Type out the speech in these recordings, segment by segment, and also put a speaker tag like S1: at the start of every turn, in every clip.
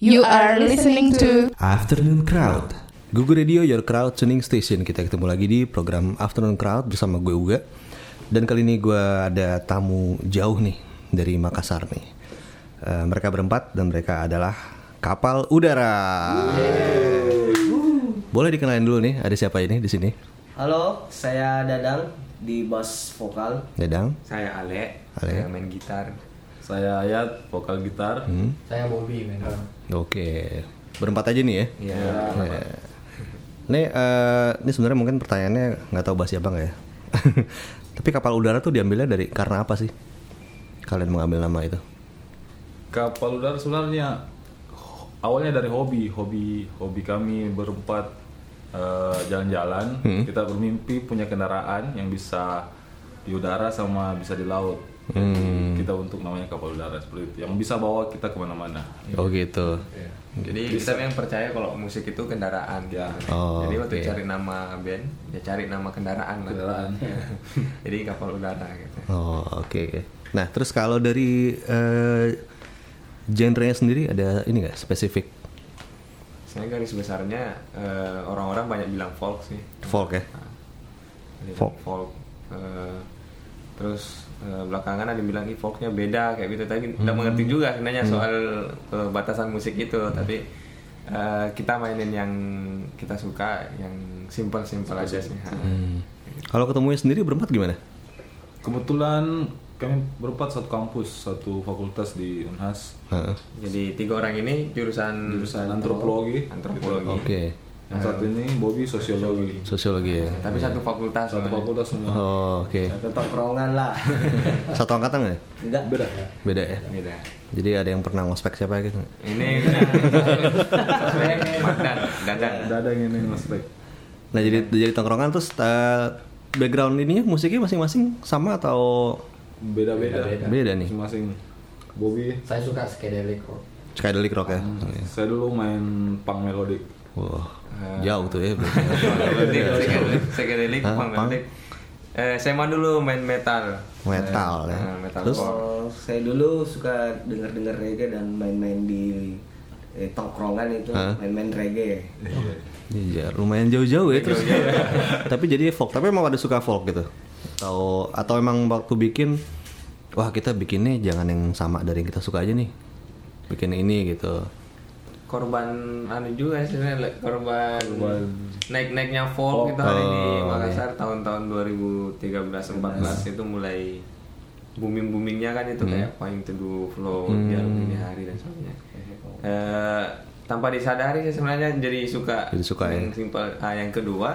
S1: You are listening to
S2: Afternoon Crowd. Google Radio Your Crowd Tuning Station. Kita ketemu lagi di program Afternoon Crowd bersama gue Uga. Dan kali ini gue ada tamu jauh nih dari Makassar nih. Eh, mereka berempat dan mereka adalah kapal udara. Boleh dikenalin dulu nih, ada siapa ini di sini?
S3: Halo, saya Dadang di bass vokal.
S2: Dedang.
S4: Saya Ale,
S2: Ale.
S4: saya main gitar.
S5: Saya Ayat, vokal gitar.
S2: Hmm.
S6: Saya Bobby main drum.
S2: Oke, berempat aja nih ya.
S4: Iya.
S2: Ya. Nih, eh, ini sebenarnya mungkin pertanyaannya nggak tahu bahasa apa nggak ya. Tapi kapal udara tuh diambilnya dari karena apa sih? Kalian mengambil nama itu?
S5: Kapal udara sebenarnya awalnya dari hobi, hobi hobi kami berempat eh, jalan-jalan. Kita bermimpi punya kendaraan yang bisa di udara sama bisa di laut. Jadi kita untuk namanya kapal udara seperti itu, yang bisa bawa kita ke mana-mana.
S2: Oh gitu.
S4: Jadi kita yang percaya kalau musik itu kendaraan.
S5: Ya.
S2: Oh,
S4: Jadi waktu
S2: oke.
S4: cari nama band, ya cari nama kendaraan lah.
S5: Kendaraan.
S4: Jadi kapal udara gitu.
S2: Oh oke. Nah terus kalau dari eh, genrenya sendiri ada ini nggak spesifik
S4: Saya garis besarnya eh, orang-orang banyak bilang folk sih.
S2: folk ya?
S4: Jadi
S2: Folk.
S4: folk. Eh, terus eh, belakangan ada yang bilang "Ih, folknya beda kayak gitu tapi nggak mengerti juga sebenarnya soal eh, batasan musik itu tapi eh, kita mainin yang kita suka yang simple simple aja sih.
S2: Hmm. Kalau ketemunya sendiri berempat gimana?
S5: Kebetulan kami berempat satu kampus, satu fakultas di Unhas.
S2: Heeh.
S4: jadi tiga orang ini jurusan
S5: Jurusan antropologi.
S4: antropologi
S2: Oke.
S5: Yang satu ini Bobby sosiologi.
S2: Sosiologi ya.
S4: tapi satu fakultas
S5: Satu fakultas semua.
S2: Oh, oke.
S3: Satu tongkrongan lah.
S2: Satu angkatan nggak? ya?
S3: Enggak.
S5: Beda.
S2: Beda ya.
S4: Beda.
S2: Jadi ada yang pernah ngospek siapa gitu?
S4: ini Magdan Dadan
S5: Dadang ini Rek.
S2: Nah jadi jadi tongkrongan terus eh, background ininya musiknya masing-masing sama atau
S5: Beda-beda.
S2: Beda nih.
S5: Masing-masing. Bobby,
S6: Saya suka psychedelic rock.
S2: psychedelic rock ya?
S5: saya dulu main punk melodic.
S2: Wah jauh tuh ya.
S4: psychedelic, psychedelic,
S2: Hah,
S4: punk. Eh, dulu main metal.
S2: Metal ya.
S4: Eh, metal
S2: Terus
S3: Oh, saya dulu suka denger-denger reggae dan main-main di eh, tongkrongan itu, main-main reggae.
S2: Iya, lumayan jauh-jauh ya terus. tapi jadi folk. Tapi emang ada suka folk gitu. Atau atau emang waktu bikin wah kita bikinnya jangan yang sama dari yang kita suka aja nih. Bikin ini gitu.
S4: Korban anu juga sebenarnya le- korban,
S5: Korban.
S4: naik-naiknya folk itu hari di
S2: Oh,
S4: Makassar tahun-tahun 2013-14 itu mulai booming-boomingnya kan itu kayak Point to do flow, biar begini hari dan sebagainya. Eh, tanpa disadari sih sebenarnya jadi suka
S2: Jadi suka,
S4: yang
S2: ya.
S4: simpel. Ah, yang kedua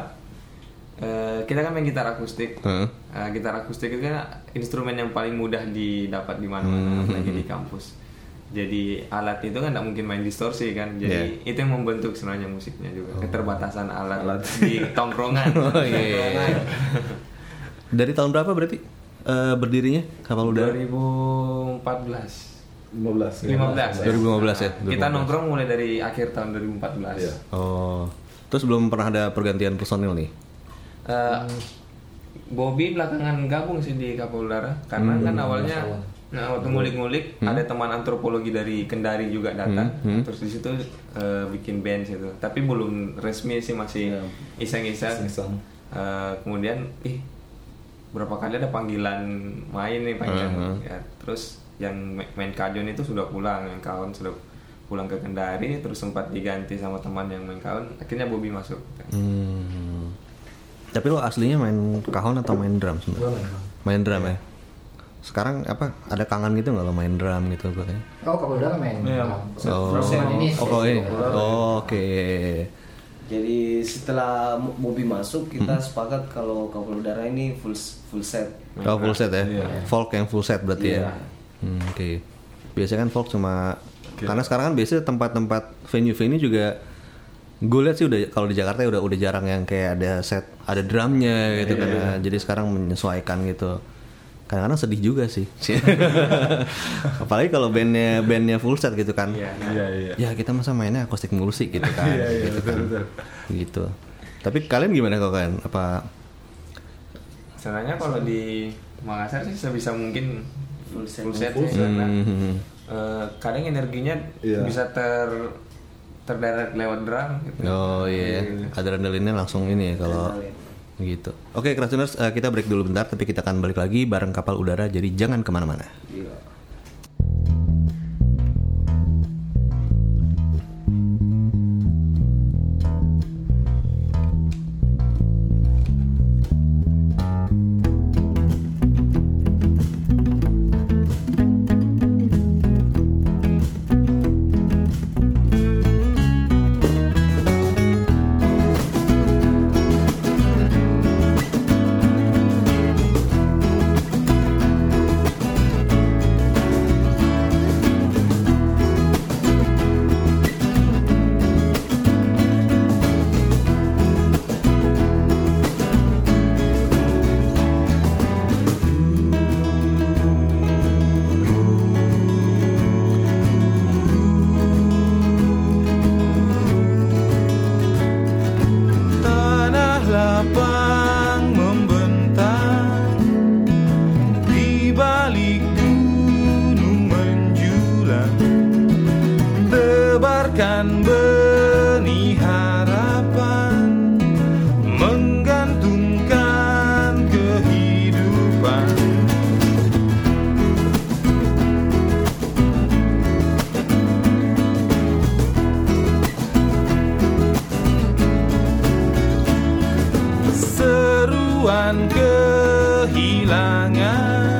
S4: eh, kita kan main gitar akustik.
S2: Heeh.
S4: Eh, gitar akustik itu kan instrumen yang paling mudah didapat di mana-mana, apalagi di kampus. Jadi alat itu kan tidak mungkin main distorsi kan. Jadi itu yang membentuk sebenarnya musiknya juga. Keterbatasan alat, di tongkrongan.
S2: Oh iya. iya, iya. Dari tahun berapa berarti eh, berdirinya kapal udara?
S4: 2014.
S5: 15.
S4: 15.
S2: 2015 ya.
S4: Kita
S2: 2015.
S4: nongkrong mulai dari akhir tahun 2014.
S5: Iya.
S2: Oh. Terus belum pernah ada pergantian personil nih?
S4: Eh, Bobby belakangan gabung sih di Kapal Udara karena kan awalnya nah waktu ngulik-ngulik ada teman antropologi dari Kendari juga datang. Terus di situ eh, bikin band situ tapi belum resmi sih masih iseng-iseng.
S5: Iseng-iseng.
S4: Eh, kemudian ih berapa kali ada panggilan main nih panggilan ya. Terus yang ma- main kajon itu sudah pulang yang kawan sudah pulang ke Kendari terus sempat diganti sama teman yang main kawan akhirnya Bobby masuk.
S2: Hmm. Tapi lo aslinya main kahon atau main drum sebenarnya? Main drum ya. Sekarang apa? Ada kangen gitu nggak lo main drum gitu gue kayaknya?
S6: Oh, kapal udara main
S5: Iya.
S6: drum.
S2: Oh,
S6: Cuman ini
S2: oh, kalau ini. Oh, Oke.
S3: Jadi setelah Bobby masuk, kita sepakat kalau kapal udara ini full full set.
S2: Oh, full set ya.
S5: Iya.
S2: Folk yang full set berarti ya.
S3: Iya.
S2: Hmm, Oke. Biasanya kan folk cuma karena sekarang kan biasanya tempat-tempat venue-venue juga gue lihat sih udah kalau di Jakarta udah udah jarang yang kayak ada set ada drumnya gitu kan Nah, jadi sekarang menyesuaikan gitu kadang-kadang sedih juga sih. Apalagi kalau bandnya bandnya full set gitu kan.
S4: Iya,
S5: iya, iya.
S2: Ya kita masa mainnya akustik mulu sih gitu kan. Gitu
S5: betul,
S2: kan.
S5: betul.
S2: gitu. Tapi kalian gimana kok kalian apa?
S4: Sebenarnya kalau di Makassar sih sebisa mungkin
S3: full set,
S4: full set,
S5: full
S4: set ya, karena mm-hmm.
S2: uh, hmm, hmm.
S4: Eh, kadang energinya
S7: yeah.
S4: bisa ter terderek lewat drum gitu.
S2: oh iya. Yeah. adrenalinnya langsung ini ya kalau gitu. Oke, okay, Krasuners, eh, kita break dulu bentar, tapi kita akan balik lagi bareng kapal udara, jadi jangan
S5: ke mana-mana. Yeah. kehilangan.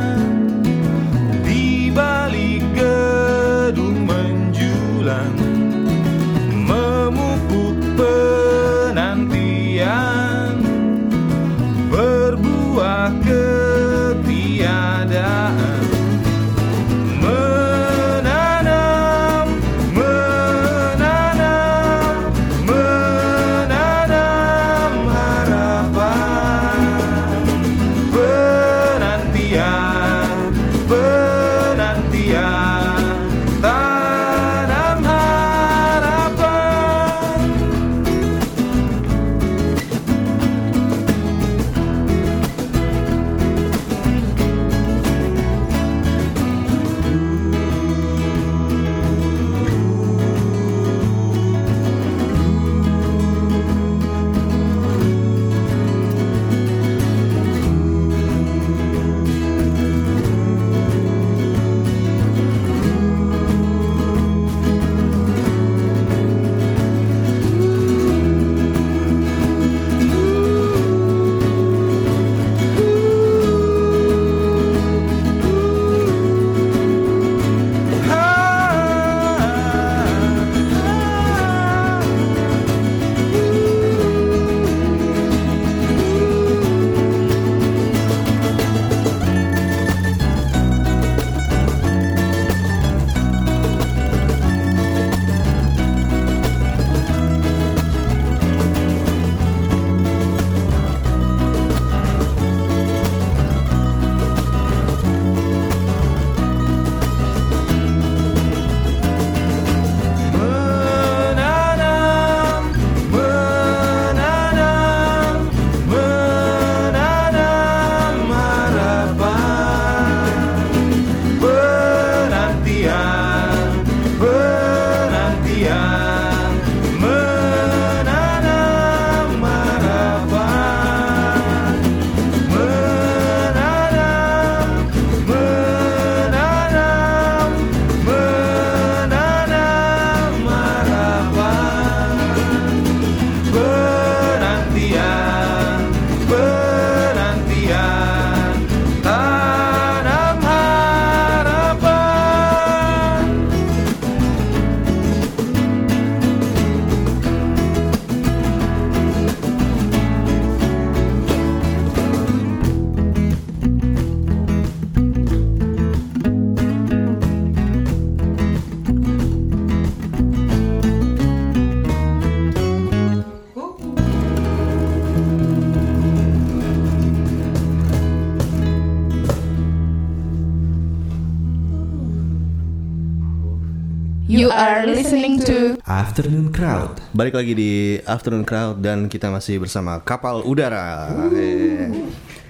S2: Afternoon Crowd. Balik lagi di Afternoon Crowd dan kita masih bersama kapal udara.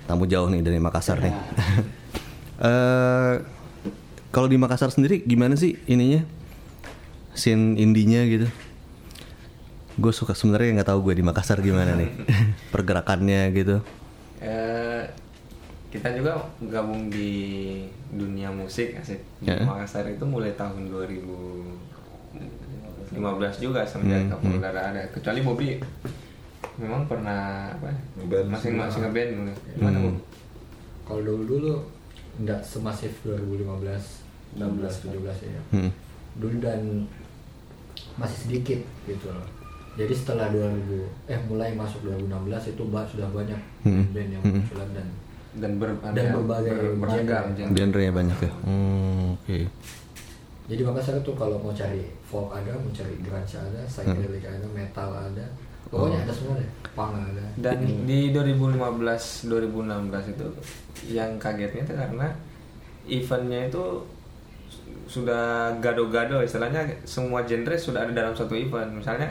S2: Tamu jauh nih dari Makassar nih. uh, Kalau di Makassar sendiri gimana sih ininya? Scene indinya gitu? Gue suka sebenarnya nggak tahu gue di Makassar gimana nih pergerakannya gitu.
S4: Uh, kita juga gabung di dunia musik sih.
S2: yeah.
S4: Makassar itu mulai tahun 2000 2015 juga semenjak
S2: Hmm,
S4: Kapolda ada kecuali Bobby memang pernah apa ya,
S5: Ngeband.
S4: masing-masing ngeband gitu. gimana
S2: Hmm.
S6: Kalau dulu dulu nggak semasif 2015, 16, 17 ya.
S2: Hmm.
S6: Dulu dan masih sedikit gitu loh. Jadi setelah 2000 eh mulai masuk 2016 itu sudah banyak
S2: Hmm.
S6: band yang
S2: Hmm.
S6: munculan dan
S4: dan ber,
S6: Dan berbagai
S4: beragam
S6: genre.
S4: genre.
S2: Genre banyak ya. Hmm, Oke.
S6: Jadi Makassar tuh kalau mau cari folk ada, mau cari grunge ada, psychedelic ada, metal ada. Pokoknya ada semua deh. Punk ada.
S4: Dan di 2015 2016 itu yang kagetnya itu karena eventnya itu sudah gado-gado istilahnya semua genre sudah ada dalam satu event. Misalnya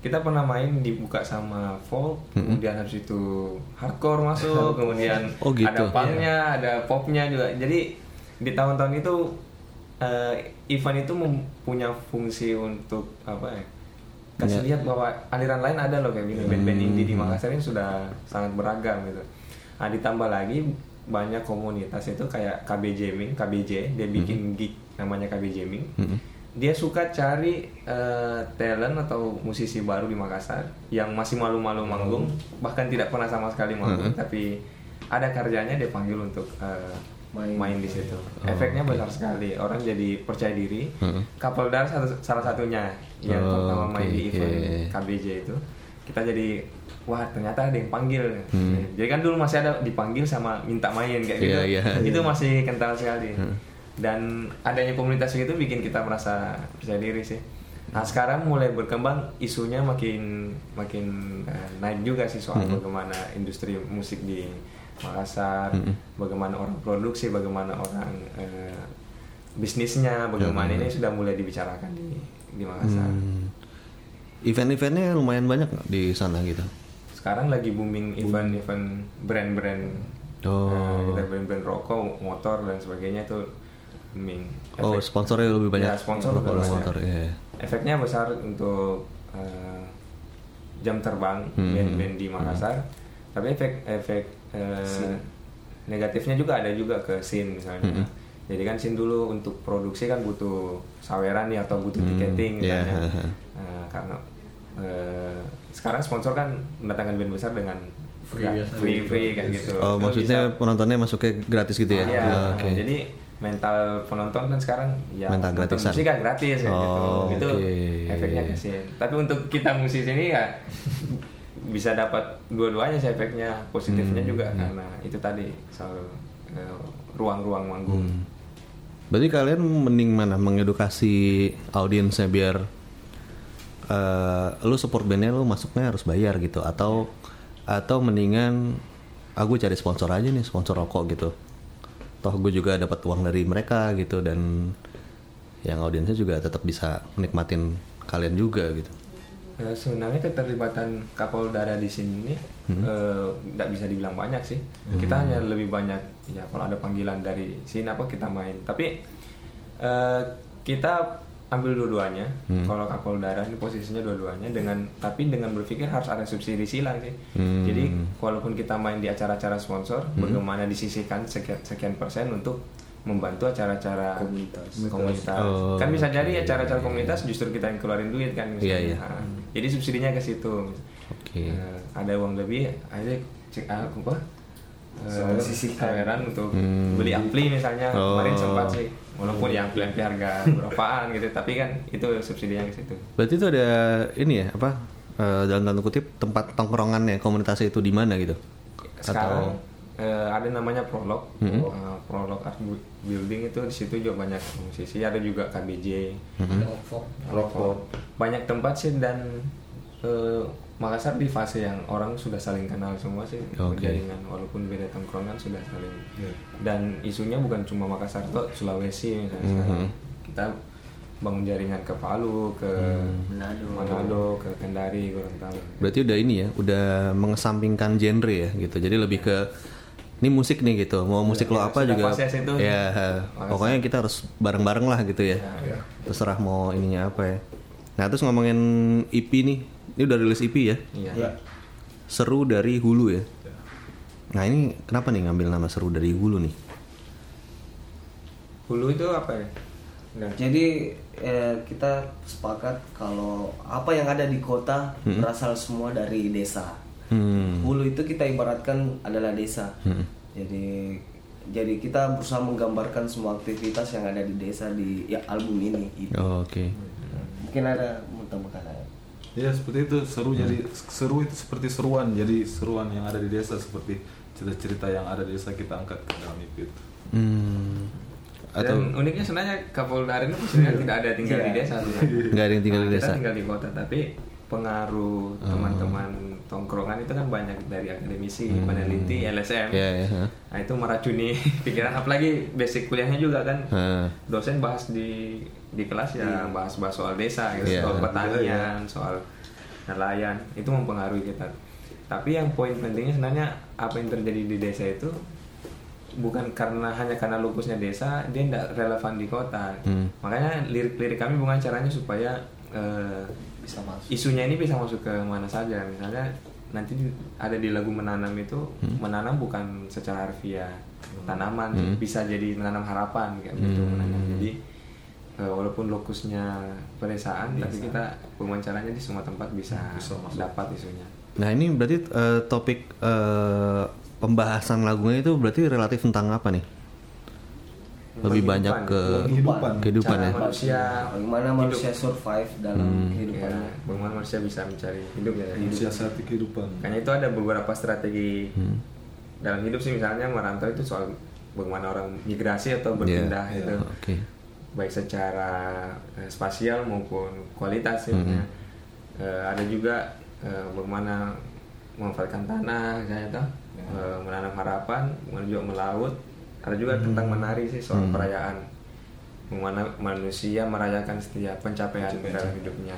S4: kita pernah main dibuka sama folk, kemudian habis itu hardcore masuk, kemudian
S2: Oh, gitu.
S4: ada punknya, ada popnya juga. Jadi di tahun-tahun itu eh, event itu mempunyai fungsi untuk apa ya? kasih lihat bahwa aliran lain ada loh kayak gini band-band indie di Makassar ini sudah sangat beragam gitu. Nah ditambah lagi banyak komunitas itu kayak KB Jamming, KBJ dia bikin gig namanya KB Jamming. Dia suka cari eh, talent atau musisi baru di Makassar yang masih malu-malu manggung bahkan tidak pernah sama sekali manggung tapi ada karyanya dia panggil untuk eh, main,
S3: Main.
S4: di situ. Efeknya besar sekali. Orang jadi percaya diri. Kapolda satu, salah satunya yang
S2: Oh,
S4: pertama main
S2: oke,
S4: di event. KBJ itu. Kita jadi wah ternyata ada yang panggil.
S2: Hmm.
S4: Jadi kan dulu masih ada dipanggil sama minta main kayak gitu.
S2: Iya, iya.
S4: Itu masih kental sekali. Dan adanya komunitas itu bikin kita merasa percaya diri sih. Nah sekarang mulai berkembang isunya makin makin eh, naik juga sih soal bagaimana industri musik di Makassar, bagaimana orang produksi, bagaimana orang eh, bisnisnya, bagaimana ini sudah mulai dibicarakan di di Makassar.
S2: Hmm. Event-eventnya lumayan banyak nggak di sana gitu.
S4: Sekarang lagi booming event-event brand-brand,
S2: Oh.
S4: eh, kita brand-brand rokok, motor dan sebagainya itu booming.
S2: Oh,
S4: Efek-
S2: sponsornya lebih banyak.
S4: Ya, sponsor lebih banyak.
S2: motor, iya.
S4: efeknya besar untuk eh, jam terbang
S2: Hmm.
S4: band-band di Makassar tapi efek efek eh, negatifnya juga ada juga ke scene misalnya
S2: Hmm.
S4: jadi kan scene dulu untuk produksi kan butuh saweran nih atau butuh tiketing
S2: ha, ha.
S4: Eh, karena eh, sekarang sponsor kan mendatangkan band besar dengan
S6: Free
S4: ya,
S6: biasa.
S4: free free kayak gitu
S2: Oh,
S4: Itu
S2: maksudnya
S4: bisa-
S2: penontonnya masuknya gratis gitu ya?
S4: Iya,
S2: Oh, Oke.
S4: jadi mental penonton kan sekarang ya
S2: Mental gratisan.
S4: musik kan gratis kayak
S2: Oh,
S4: gitu. Itu
S2: oke.
S4: efeknya ke sini. Tapi untuk kita musisi ini ya bisa dapat dua-duanya sih efeknya, positifnya
S2: Hmm,
S4: juga karena itu tadi soal eh, ruang-ruang manggung.
S2: Hmm. Berarti kalian mending mana? Mengedukasi audiensnya biar eh, lu support bandnya lu masuknya harus bayar gitu. Atau atau mendingan aku cari sponsor aja nih sponsor rokok gitu. Toh gue juga dapat uang dari mereka gitu dan yang audiensnya juga tetap bisa menikmatin kalian juga gitu
S4: Eh, sebenarnya keterlibatan Kapolda di sini
S2: Hmm.
S4: eh, nggak bisa dibilang banyak sih. Kita hanya lebih banyak ya kalau ada panggilan dari sini apa kita main. Tapi eh, kita ambil dua-duanya.
S2: Hmm.
S4: Kalau Kapolda ini posisinya dua-duanya dengan tapi dengan berpikir harus ada subsidi silang sih.
S2: Hmm.
S4: Jadi walaupun kita main di acara-acara sponsor, bagaimana disisihkan sekian sekian persen untuk membantu acara-acara
S3: Komunitas.
S4: komunitas.
S2: Oh,
S4: kan bisa jadi acara-acara komunitas justru kita yang keluarin duit kan misalnya.
S2: Iya, iya.
S4: Nah, jadi subsidinya ke situ.
S2: Oke.
S4: Eh, ada uang lebih, aja cek ah, apa?
S3: Soal sisihkan.
S4: kameran untuk
S2: Hmm.
S4: beli ampli misalnya
S2: Oh.
S4: kemarin sempat sih walaupun yang ampli ampli harga berapaan gitu tapi kan itu subsidinya ke situ
S2: berarti itu ada ini ya apa eh, dalam tanda kutip tempat tongkrongannya komunitas itu di mana gitu
S4: sekarang eh, ada namanya prolog
S2: Hmm.
S4: Eh, prolog art Bu- building itu di situ juga banyak musisi ada juga KBJ
S2: Hmm.
S4: Rokok banyak tempat sih dan eh, Makassar di fase yang orang sudah saling kenal semua sih
S2: Oke.
S4: jaringan walaupun beda tongkrongan sudah saling dan isunya bukan cuma Makassar toh Sulawesi misalnya
S2: Mhm.
S4: sekarang. kita bangun jaringan ke Palu ke
S3: Manado.
S4: Manado ke Kendari Gorontalo
S2: Berarti udah ini ya, udah mengesampingkan genre ya gitu. Jadi lebih ke ini musik nih gitu mau musik lo apa juga.
S4: itu.
S2: ya pokoknya kita harus bareng-bareng lah gitu ya. Terserah mau ininya apa ya. Nah terus ngomongin EP nih ini udah rilis EP ya?
S4: Iya.
S3: Ya.
S2: seru dari hulu ya? Nah ini kenapa nih ngambil nama seru dari hulu nih?
S4: Hulu itu apa ya? Nah,
S3: Jadi eh, kita sepakat kalau apa yang ada di kota berasal semua dari desa.
S2: Hmm.
S3: Hulu itu kita ibaratkan adalah desa.
S2: Hmm.
S3: Jadi jadi kita berusaha menggambarkan semua aktivitas yang ada di desa di ya, album ini. Itu.
S2: Oh, oke
S3: Mungkin ada tambahkan.
S5: Ya seperti itu seru jadi seru itu seperti seruan jadi seruan yang ada di desa seperti cerita-cerita yang ada di desa kita angkat ke dalam itu.
S2: hmm. atau
S4: Dan uniknya sebenarnya Kapolda ini sebenarnya tidak ada tinggal di desa
S2: nggak ada yang tinggal di
S4: Nah,
S2: desa
S4: Kita tinggal di kota, tapi pengaruh teman-teman tongkrongan itu kan banyak dari akademisi, peneliti, LSM.
S2: ya ya ha.
S4: Nah itu meracuni pikiran, apalagi basic kuliahnya juga kan.
S2: Ha.
S4: Dosen bahas di di kelas ya bahas-bahas soal desa, gitu,
S2: Iya.
S4: soal pertanian, soal nelayan, itu mempengaruhi kita. Tapi yang poin pentingnya sebenarnya apa yang terjadi di desa itu bukan karena hanya karena lupusnya desa dia tidak relevan di kota
S2: Hmm.
S4: makanya lirik-lirik kami bukan caranya supaya eh,
S3: Bisa masuk.
S4: isunya ini bisa masuk ke mana saja. Misalnya nanti di- ada di lagu menanam itu menanam bukan secara harfiah tanaman bisa jadi menanam harapan kayak gitu menanam. Jadi eh, walaupun lokusnya pedesaan tapi kita pemancaranya di semua tempat bisa, dapat isunya.
S2: Nah ini berarti eh, topik eh, pembahasan lagunya itu berarti relatif tentang apa nih? Lebih
S4: Kehidupan.
S2: banyak ke
S3: Kehidupan.
S2: kehidupan
S4: Cara
S2: ya.
S4: manusia
S3: Bagaimana manusia survive dalam
S4: ya,
S3: kehidupannya.
S4: bagaimana manusia bisa mencari hidup ya
S5: Mensiasati kehidupan.
S4: Makanya itu ada beberapa strategi
S2: Hmm.
S4: dalam hidup sih misalnya merantau itu soal bagaimana orang migrasi atau berpindah
S2: Iya,
S4: itu
S2: Oke.
S4: baik secara eh, spasial maupun kualitas ya.
S2: Hmm.
S4: Eh, ada juga eh, bagaimana memanfaatkan tanah misalnya toh, eh, menanam harapan, kemudian juga melaut. Ada juga tentang menari sih soal perayaan. Bagaimana manusia merayakan setiap pencapaian dalam hidupnya.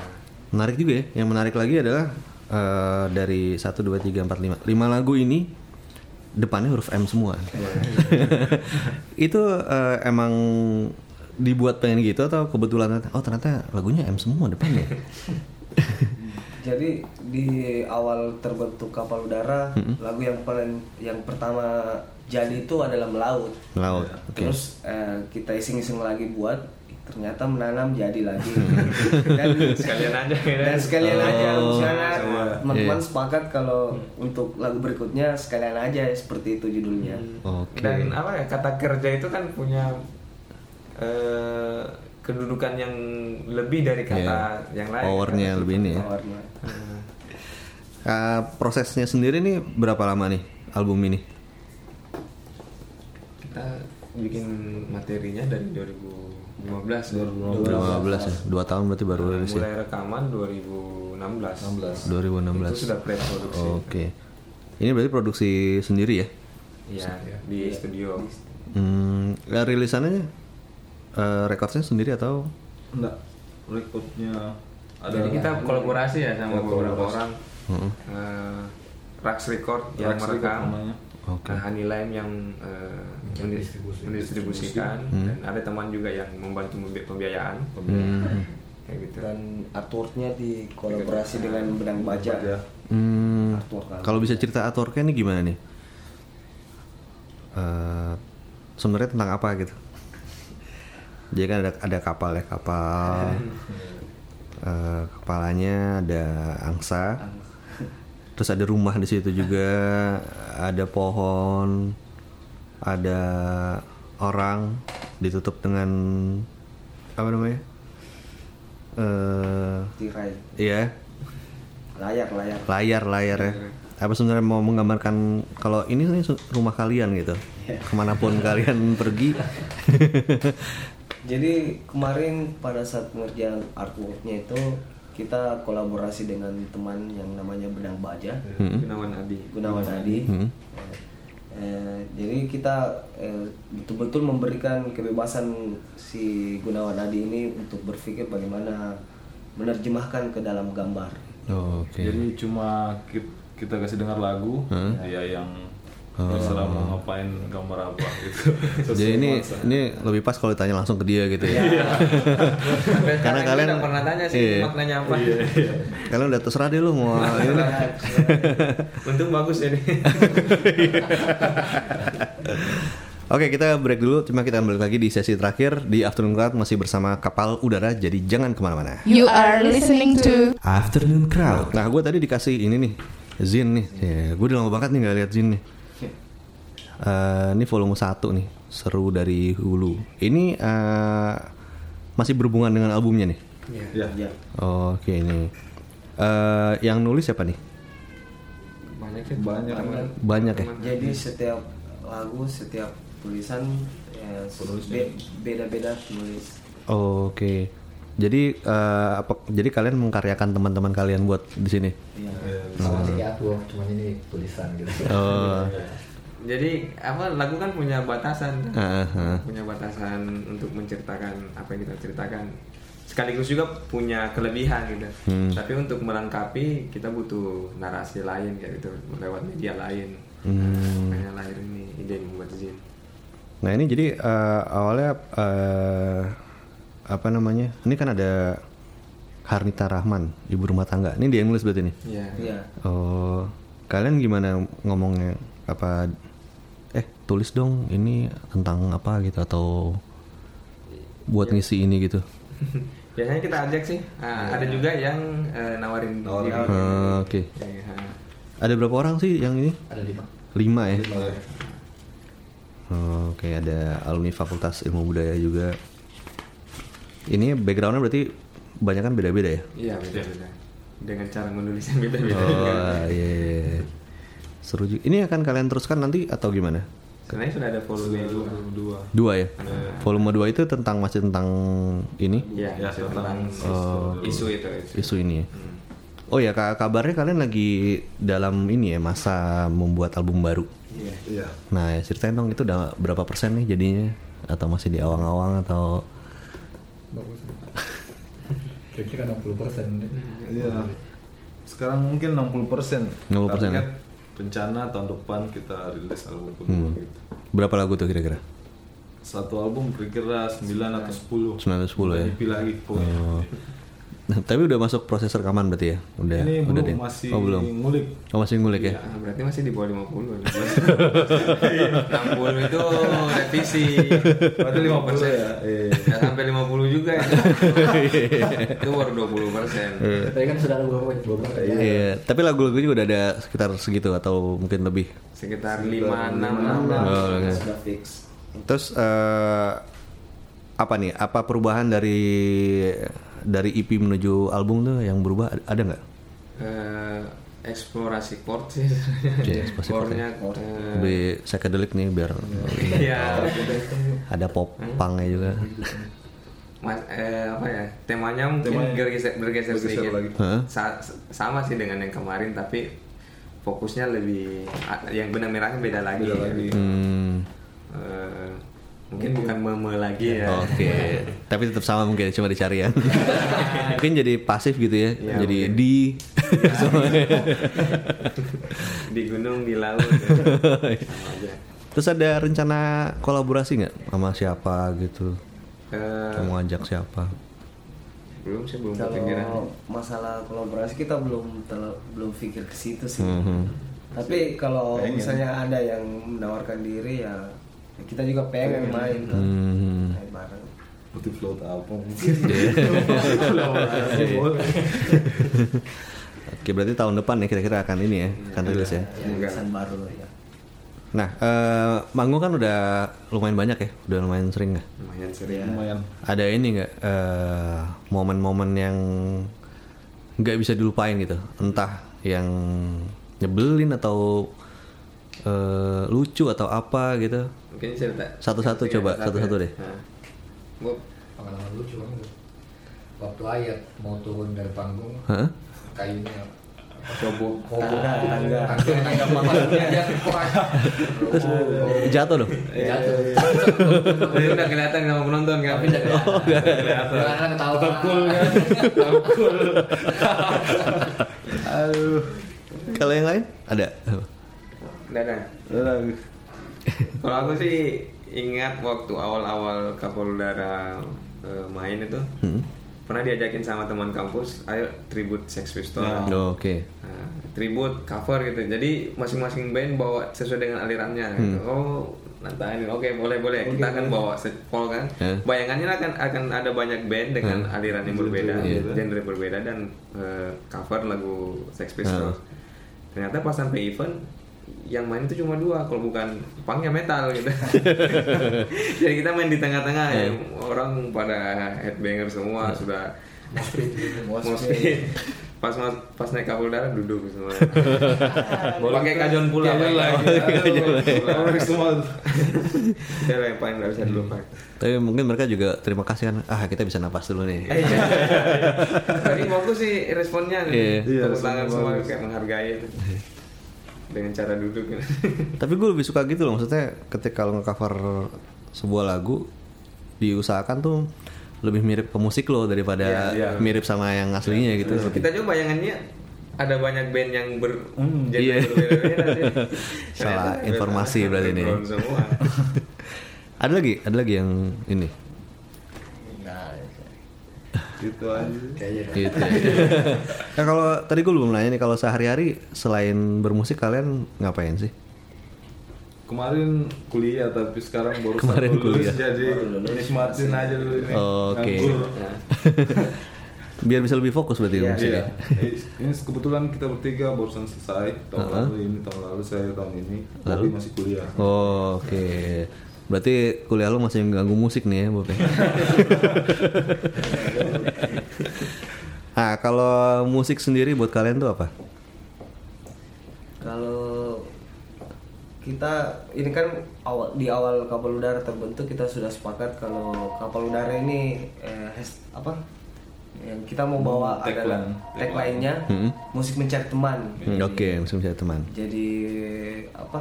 S2: Menarik juga ya. Yang menarik lagi adalah eh, dari 1 2 3 4 5. 5 lagu ini depannya huruf M semua. itu eh, emang dibuat pengen gitu atau kebetulan oh ternyata lagunya M semua depannya.
S3: Jadi di awal terbentuk kapal udara, lagu yang paling yang pertama jadi itu adalah melaut.
S2: Melaut.
S4: Iya.
S2: Oke.
S3: Terus eh, kita iseng-iseng lagi buat, ternyata menanam jadi lagi. dan
S4: Sekalian aja gitu.
S3: dan sekalian aja
S2: Oh,
S3: misalnya teman-teman
S2: Iya.
S3: sepakat kalau untuk lagu berikutnya sekalian aja seperti itu judulnya.
S2: Oke.
S4: Dan apa ya kata kerja itu kan punya eh, kedudukan yang lebih dari kata
S2: Iya.
S4: yang lain.
S2: Powernya lebih ini ya. Eh, prosesnya sendiri nih berapa lama nih album ini?
S4: Kita bikin materinya dari 2015.
S2: 2015 ya. Dua tahun berarti baru
S4: Nah,
S2: rilis ya.
S4: mulai rekaman 2016.
S2: 2016.
S4: Itu sudah pre-produksi.
S2: Oke. Ini berarti produksi sendiri ya?
S4: Iya, di studio.
S2: Hmm, ya, rilisannya eh, rekordsnya sendiri atau?
S5: Enggak. Rekodnya ada
S4: Jadi kita kolaborasi ya sama beberapa orang.
S2: Heeh.
S4: Eh, Rax Record yang
S5: Rax
S4: merekam,
S5: namanya.
S2: Oke.
S4: Nah, Honey Lime yang eh,
S6: Mendistribusi.
S4: mendistribusikan,
S2: Hmm.
S4: dan ada teman juga yang membantu membi- pembiayaan.
S2: Hmm.
S4: Kayak gitu.
S3: Dan artworknya dikolaborasi dengan benang baja.
S5: Ya.
S2: Hmm, kalau bisa cerita artworknya ini gimana nih? Eh, sebenarnya tentang apa gitu? Jadi kan ada ada kapal ya kapal. Eh, kepalanya ada angsa. Terus ada rumah di situ juga, ada pohon, ada orang ditutup dengan apa namanya? Eh,
S3: Tirai.
S2: iya,
S3: Layar, layar.
S2: layar layar ya apa sebenarnya mau menggambarkan kalau ini rumah kalian gitu ke mana pun kalian pergi
S3: Jadi kemarin pada saat pengerjaan artworknya itu kita kolaborasi dengan teman yang namanya Benang Baja,
S4: Gunawan Adi.
S3: Gunawan Adi.
S2: Hmm.
S3: Eh, jadi kita eh, betul-betul memberikan kebebasan si Gunawan Adi ini untuk berpikir bagaimana menerjemahkan ke dalam gambar.
S2: Oh, oke
S5: Jadi cuma ki- kita kasih dengar lagu, dia yang terserah mau ngapain gambar apa gitu Sesuai
S2: Jadi ini
S5: nuansa.
S2: ini lebih pas kalau ditanya langsung ke dia gitu ya.
S4: Sampai
S2: Karena kalian-
S4: tidak pernah tanya sih
S2: iya.
S4: maknanya apa.
S2: Kalian udah terserah deh lu mau ini.
S4: Untung bagus nih.
S2: Oke kita break dulu, cuma kita balik lagi di sesi terakhir di Afternoon Crowd masih bersama kapal udara, jadi jangan ke mana-mana.
S1: You are listening to
S2: Afternoon Crowd. Nah gue tadi dikasih ini nih, Zin nih, ya, gue udah lama banget nih nggak lihat Zin nih. Eh, ini volume 1 nih, seru dari hulu. Ini eh, masih berhubungan dengan albumnya nih.
S5: ya
S3: Ya.
S2: Oke ini, Eh, yang nulis siapa nih?
S4: Banyak sih.
S5: Banyak.
S2: Banyak ya.
S3: Jadi setiap lagu, setiap tulisan ya, be- beda-beda tulis.
S2: Oke. Jadi eh, apa? Jadi kalian mengkaryakan teman-teman kalian buat di sini.
S3: Iya.
S6: sama sih aku cuman ini tulisan gitu
S2: Oh.
S4: Jadi apa lagu kan punya batasan.
S2: Ah, ah.
S4: Punya batasan untuk menceritakan apa yang kita ceritakan. Sekaligus juga punya kelebihan gitu.
S2: Hmm.
S4: Tapi untuk melengkapi kita butuh narasi lain kayak gitu lewat media lain.
S2: Hmm.
S4: Makanya lahir ini ide membuat Zin.
S2: Nah ini jadi eh, awalnya eh, apa namanya? Ini kan ada Harnita Rahman, ibu rumah tangga. Ini dia yang nulis berarti nih.
S4: Iya.
S3: Iya.
S2: Oh, kalian gimana ngomongnya? Apa? Tulis dong. Ini tentang apa gitu atau buat ngisi ini gitu?
S4: Biasanya kita ajak sih. Ah, Ada juga yang eh, nawarin.
S2: Eh, Oke.
S4: Ya,
S2: Ada berapa orang sih yang ini?
S6: ada lima
S2: Lima ya. Oh, Oke, ada alumni Fakultas Ilmu Budaya juga. Ini backgroundnya berarti banyak kan beda-beda ya?
S4: Iya beda-beda. Dengan cara menulis yang beda-beda.
S2: Oh iya. iya. Seru juga. Ini akan kalian teruskan nanti atau gimana?
S4: Sebenarnya sudah ada volume dua.
S5: dua
S2: Dua ya. Volume 2 itu tentang masih tentang ini
S4: Iya,
S5: Ya, tentang
S4: tentang isu itu. isu.
S2: isu ini ya. Oh ya, ka- kabarnya kalian lagi dalam ini ya masa membuat album baru.
S4: Iya.
S5: iya
S2: Nah, ya, ceritain dong itu udah berapa persen nih jadinya? Atau masih di awang-awang atau
S6: bagus kira-kira 60 persen
S5: iya sekarang mungkin 60 persen
S2: 60%, ya?
S5: Rencana tahun depan kita rilis album kedua
S2: Hmm.
S5: gitu
S2: berapa lagu tuh kira-kira?
S5: satu album kira-kira 9 atau 10
S2: 9 atau 10 ya.
S5: IP lagi pokoknya
S2: Oh. Nah, tapi udah masuk proses rekaman berarti ya? Udah,
S5: ini
S2: udah
S5: belum
S2: Din?
S5: masih
S2: Oh, belum.
S5: ngulik
S2: Oh, masih ngulik ya?
S4: Ah, berarti masih di bawah 50 nih. 60 itu revisi.
S5: berarti 50
S4: persen.
S5: ya eh.
S4: Nggak sampai 50 juga ya. itu baru 20 persen.
S6: tapi kan sudah ada beberapa beberapa ya
S2: Iya, tapi lagu-lagu juga udah ada sekitar segitu atau mungkin lebih.
S4: Sekitar 5 6
S2: Oh, oke.
S3: Sudah fix.
S2: Terus eh, apa nih? Apa perubahan dari dari EP menuju album tuh yang berubah ada nggak?
S4: eh, eksplorasi chord sih
S2: Iya, eksplorasi chord
S4: chordnya eh,
S2: Lebih psychedelic nih biar
S4: iya
S2: ada pop punknya juga.
S4: Mas, eh, apa ya temanya mungkin
S5: Temanya
S4: bergeser, bergeser
S5: bergeser
S4: sedikit
S5: lagi.
S4: Sa- sama sih dengan yang kemarin tapi fokusnya lebih a- yang benang merahnya beda lagi,
S5: Beda lagi.
S2: Hmm,
S4: Eh, mungkin bukan meme lagi ya
S2: Oke, tapi tetap sama mungkin cuma dicari ya. mungkin jadi pasif gitu ya,
S4: Iya,
S2: jadi
S4: mungkin.
S2: di.
S4: di gunung di laut ya. sama aja
S2: Terus ada rencana kolaborasi nggak sama siapa gitu?
S4: Eh,
S2: Kamu ajak siapa?
S4: belum sih belum kepikiran
S3: Kalau masalah kolaborasi kita belum tel- belum pikir ke situ sih.
S2: Mhm.
S3: Tapi kalau
S5: Pengen.
S3: misalnya ada yang menawarkan diri ya, ya kita juga pengen main kan.
S2: Hmm.
S3: Main bareng.
S5: putih float apa mungkin
S2: Oke, berarti tahun depan ya kira-kira akan ini ya, akan rilis ya.
S3: Ya, rilisan baru ya.
S2: Nah, eh, manggung kan udah lumayan banyak ya, udah lumayan sering nggak?
S4: lumayan sering
S5: lumayan
S2: Ada ini nggak eh, momen-momen yang nggak bisa dilupain gitu, entah yang nyebelin atau eh, lucu atau apa gitu.
S4: mungkin cerita
S2: Satu-satu coba,
S4: Satu ya.
S2: satu-satu deh.
S4: Nah. Gua
S6: pengalaman lucu banget waktu ayat mau turun dari panggung
S2: Hah?
S6: kayunya
S4: coba.
S3: Tangga, tangga.
S6: tangga tangga papannya dia kuat
S2: Jatuh dong.
S6: jatuh.
S4: Itu udah kelihatan sama penonton
S6: kelihatan. Ketawa. Cool kan?
S2: Kalau yang lain ada?
S4: Dadah. Kalau aku sih ingat waktu awal-awal kapal udara eh, main itu.
S2: Hmm.
S4: Pernah diajakin sama teman kampus, ayo tribute Sex Pistols.
S2: Oh, Oke.
S4: Nah, tribute cover gitu. Jadi masing-masing band bawa sesuai dengan alirannya. Gitu. Oh, nantain. Oke, boleh boleh. Kita akan bawa set pol kan.
S2: Ya.
S4: Bayangannya akan akan ada banyak band dengan aliran yang berbeda,
S5: Iya.
S4: genre berbeda dan eh, cover lagu Sex Pistols. Ternyata pas sampai event yang main itu cuma dua, kalau bukan punk ya metal gitu. Jadi kita main di tengah-tengah ya. Orang pada headbanger semua sudah Moshpit. Pas mas, pas naik kapal darat duduk semua. Pakai kajon pula.
S5: Orang semua.
S4: Itu yang paling nggak bisa dilupakan.
S2: Tapi mungkin mereka juga terima kasih kan. Ah kita bisa napas dulu nih.
S4: Eh, iya. Tadi bagus sih responnya.
S2: Iya.
S5: Iya,
S4: Tepuk tangan
S5: responnya
S4: semua kayak menghargai itu. Dengan cara duduk. gitu.
S2: Tapi gue lebih suka gitu loh. Maksudnya ketika kalau nge-cover sebuah lagu diusahakan tuh lebih mirip ke musik lo daripada
S4: Iya,
S5: iya.
S2: mirip sama yang aslinya gitu.
S4: Kita juga bayangannya ada banyak band yang ber genre
S2: Iya.
S4: berbeda-beda sih.
S2: Salah informasi berarti ini.
S4: semua.
S2: ada lagi, ada lagi yang ini.
S5: Itu aja.
S2: Gitu. nah kalau tadi gue belum nanya nih kalau sehari-hari selain bermusik kalian ngapain sih?
S5: Kemarin kuliah tapi sekarang baru
S2: Kemarin
S5: lulus,
S2: kuliah.
S5: jadi nikmatin aja dulu ini.
S2: Oke.
S5: Nganggur.
S2: Biar bisa lebih fokus berarti
S3: Iya,
S2: musik
S5: Iya.
S2: ya?
S5: Eh, Ini kebetulan kita bertiga barusan selesai tahun
S2: Uh-huh.
S5: lalu ini tahun lalu saya tahun ini
S2: Lalu?
S5: tapi masih kuliah.
S2: Oh, Oke. Berarti kuliah lo masih ganggu musik nih ya, Bob ya? Nah, kalau musik sendiri buat kalian tuh apa?
S3: Kalau kita ini kan awal di awal kapal udara terbentuk kita sudah sepakat kalau kapal udara ini eh, has- apa yang kita mau bawa
S5: Hmm,
S3: adalah
S5: tagline.
S3: tagline-nya
S2: Hmm.
S3: musik mencari teman.
S2: Hmm, Oke, musik mencari teman.
S3: Jadi apa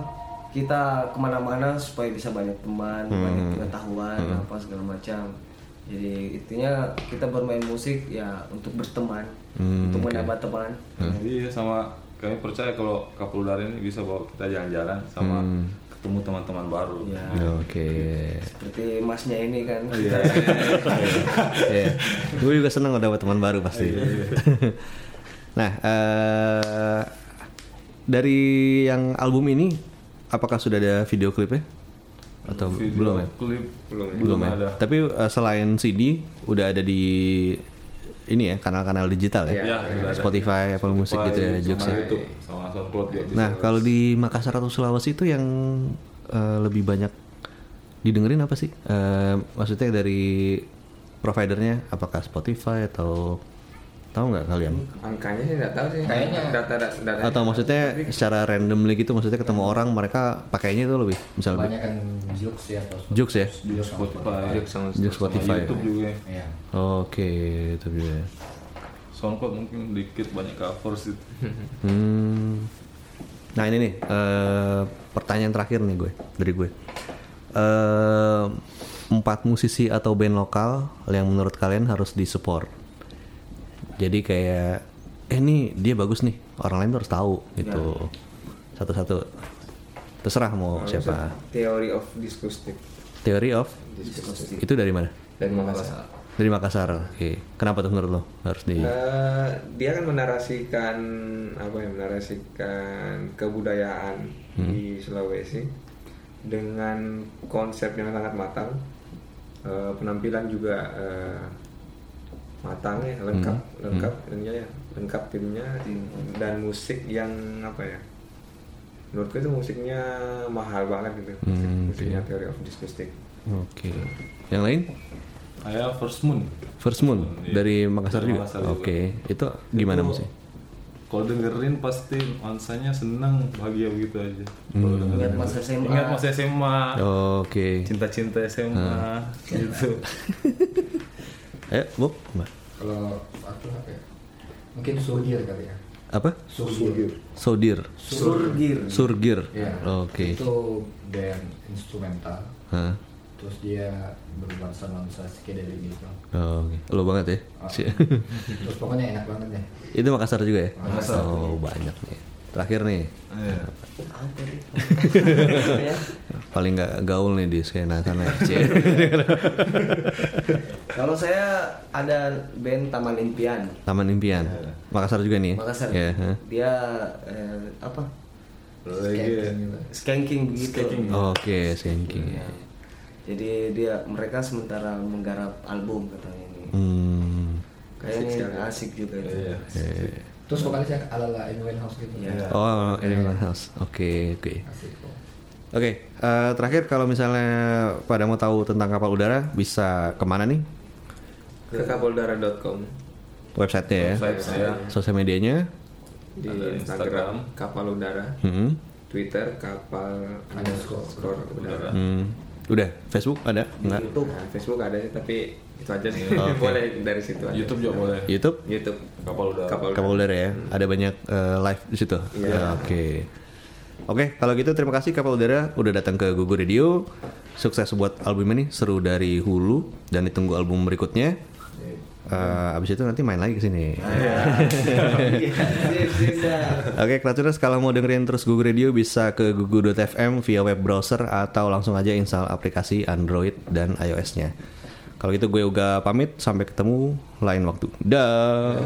S3: kita ke mana-mana supaya bisa banyak teman,
S2: Hmm.
S3: banyak pengetahuan apa segala macam. Jadi intinya kita bermain musik ya untuk berteman,
S2: Hmm,
S3: untuk menambah teman.
S5: Iya sama kami percaya kalau kapal udara ini bisa bawa kita jalan-jalan sama
S2: Hmm.
S5: ketemu teman-teman baru.
S3: Ya.
S2: Oke.
S3: Seperti masnya ini kan.
S5: Iya.
S2: Iya. Gue juga senang dapat teman baru pasti. nah, eh, dari yang album ini, apakah sudah ada video klipnya? Atau
S5: Video
S2: belum ya?
S5: Klip
S4: Belum ya?
S5: belum,
S2: ya.
S5: ada.
S2: Tapi eh, selain CD, udah ada di ini ya kanal-kanal digital ya,
S5: udah ada.
S2: Spotify, Apple Music gitu ya,
S5: Spotify, sama
S2: ya.
S5: YouTube, sama SoundCloud juga bisa.
S2: Nah, kalau di Makassar atau Sulawesi itu yang eh, lebih banyak didengerin apa sih? Eh, maksudnya dari providernya apakah Spotify atau tahu nggak kalian?
S4: Angkanya sih nggak tahu sih.
S6: Kayaknya-
S4: data data. data
S2: Atau maksudnya secara randomly gitu maksudnya ketemu orang mereka pakainya itu lebih misalnya
S6: Banyak kan Jux ya atau
S2: Jux ya?
S5: di Spotify,
S4: sama
S2: Jux
S5: sama
S2: Spotify.
S5: YouTube juga.
S6: Iya.
S2: Oke, itu juga.
S5: SoundCloud mungkin dikit banyak cover sih.
S2: Hmm. Nah ini nih eh, pertanyaan terakhir nih gue dari gue. Eh, empat musisi atau band lokal yang menurut kalian harus disupport. Jadi kayak eh nih dia bagus nih orang lain tuh harus tahu gitu. Satu-satu. Terserah mau siapa.
S4: Theory of Disgusting
S2: Theory of itu dari mana?
S4: dari Makassar.
S2: Dari Makassar. Oke. Kenapa tuh menurut lo harus di?
S4: Eh, dia kan menarasikan apa ya menarasikan kebudayaan di Sulawesi dengan konsep yang sangat matang Eh, penampilan juga eh, matang ya lengkap lengkap ininya ya lengkap timnya dan musik yang apa ya menurutku itu musiknya mahal banget gitu musik,
S2: Hmm,
S4: musiknya Theory of Disgusting
S2: Oke. Yang lain?
S5: Saya First Moon.
S2: First Moon
S5: Iya.
S2: dari Makassar
S5: Dari
S2: juga.
S5: Makassar juga.
S2: Oke, itu gimana musik?
S5: Kalau dengerin pasti mansanya senang bahagia begitu aja. Kalau dengerin.
S3: Ingat masa SMA.
S5: Ingat masa SMA.
S2: Oke.
S5: Cinta-cinta SMA gitu.
S2: Eh, Bob.
S6: Kalau aku apa ya? Mungkin Surgir kali ya.
S2: Apa?
S6: Surgir.
S2: Sodir.
S3: Surgir.
S2: Surgir.
S6: Iya.
S2: Oke.
S6: Itu band instrumental.
S2: Hah.
S6: Terus dia bernuansa-nuansa psychedelic gitu.
S2: Oh, Oke. Lo banget ya. Si-
S6: Terus pokoknya enak banget deh.
S2: itu Makassar juga ya?
S5: Makassar.
S2: Oh, banyak nih. Terakhir nih.
S5: Iya.
S3: Tadi? Ya.
S2: Paling nggak gaul nih di skena sana.
S3: Kalau saya ada band Taman Impian.
S2: Taman Impian. Makassar juga nih.
S3: Makassar.
S2: Ya, ha.
S3: Dia eh, apa?
S5: Reggae.
S3: Skanking begitu.
S2: Oke, sinking.
S3: Ya. Jadi dia mereka sementara menggarap album katanya ini.
S2: Hmm.
S3: Kayaknya asik juga itu.
S5: Iya.
S2: Eh.
S6: Terus vokalisnya ala-ala Amy House gitu.
S3: Iya.
S2: Oh, Animal House. Oke, oke.
S6: Asik kok.
S2: Oke, eh, terakhir kalau misalnya pada mau tahu tentang kapal udara bisa ke mana nih?
S4: Ke kapoldara.com
S2: Websitenya ya,
S5: Website saya.
S2: sosial medianya.
S4: di Instagram,
S5: Instagram.
S4: kapal udara,
S2: Hmm.
S4: Twitter kapal underscore udara.
S2: Hmm. Udah, Facebook ada? Enggak.
S3: YouTube.
S4: Nah, Facebook ada sih, tapi itu aja sih.
S2: Oke.
S4: Boleh dari situ aja.
S5: YouTube juga boleh.
S2: YouTube?
S4: YouTube.
S5: Kapal udara.
S4: Kapal udara.
S2: Kapal udara ya. Ada banyak eh, live di situ.
S4: Iya.
S2: Ya, Oke. Oke, kalau gitu terima kasih Kapal Udara udah datang ke Gugu Radio. Sukses buat album ini, seru dari hulu dan ditunggu album berikutnya. Eh, abis itu nanti main lagi ke sini.
S3: Iya, sip, dah.
S2: Oke, Kratuners kalau mau dengerin terus Gugu Radio bisa ke gugu.fm via web browser atau langsung aja install aplikasi Android dan iOS-nya. Kalau gitu gue Uga pamit, sampai ketemu lain waktu. Dah.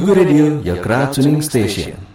S2: Google Radio, your crowd tuning station.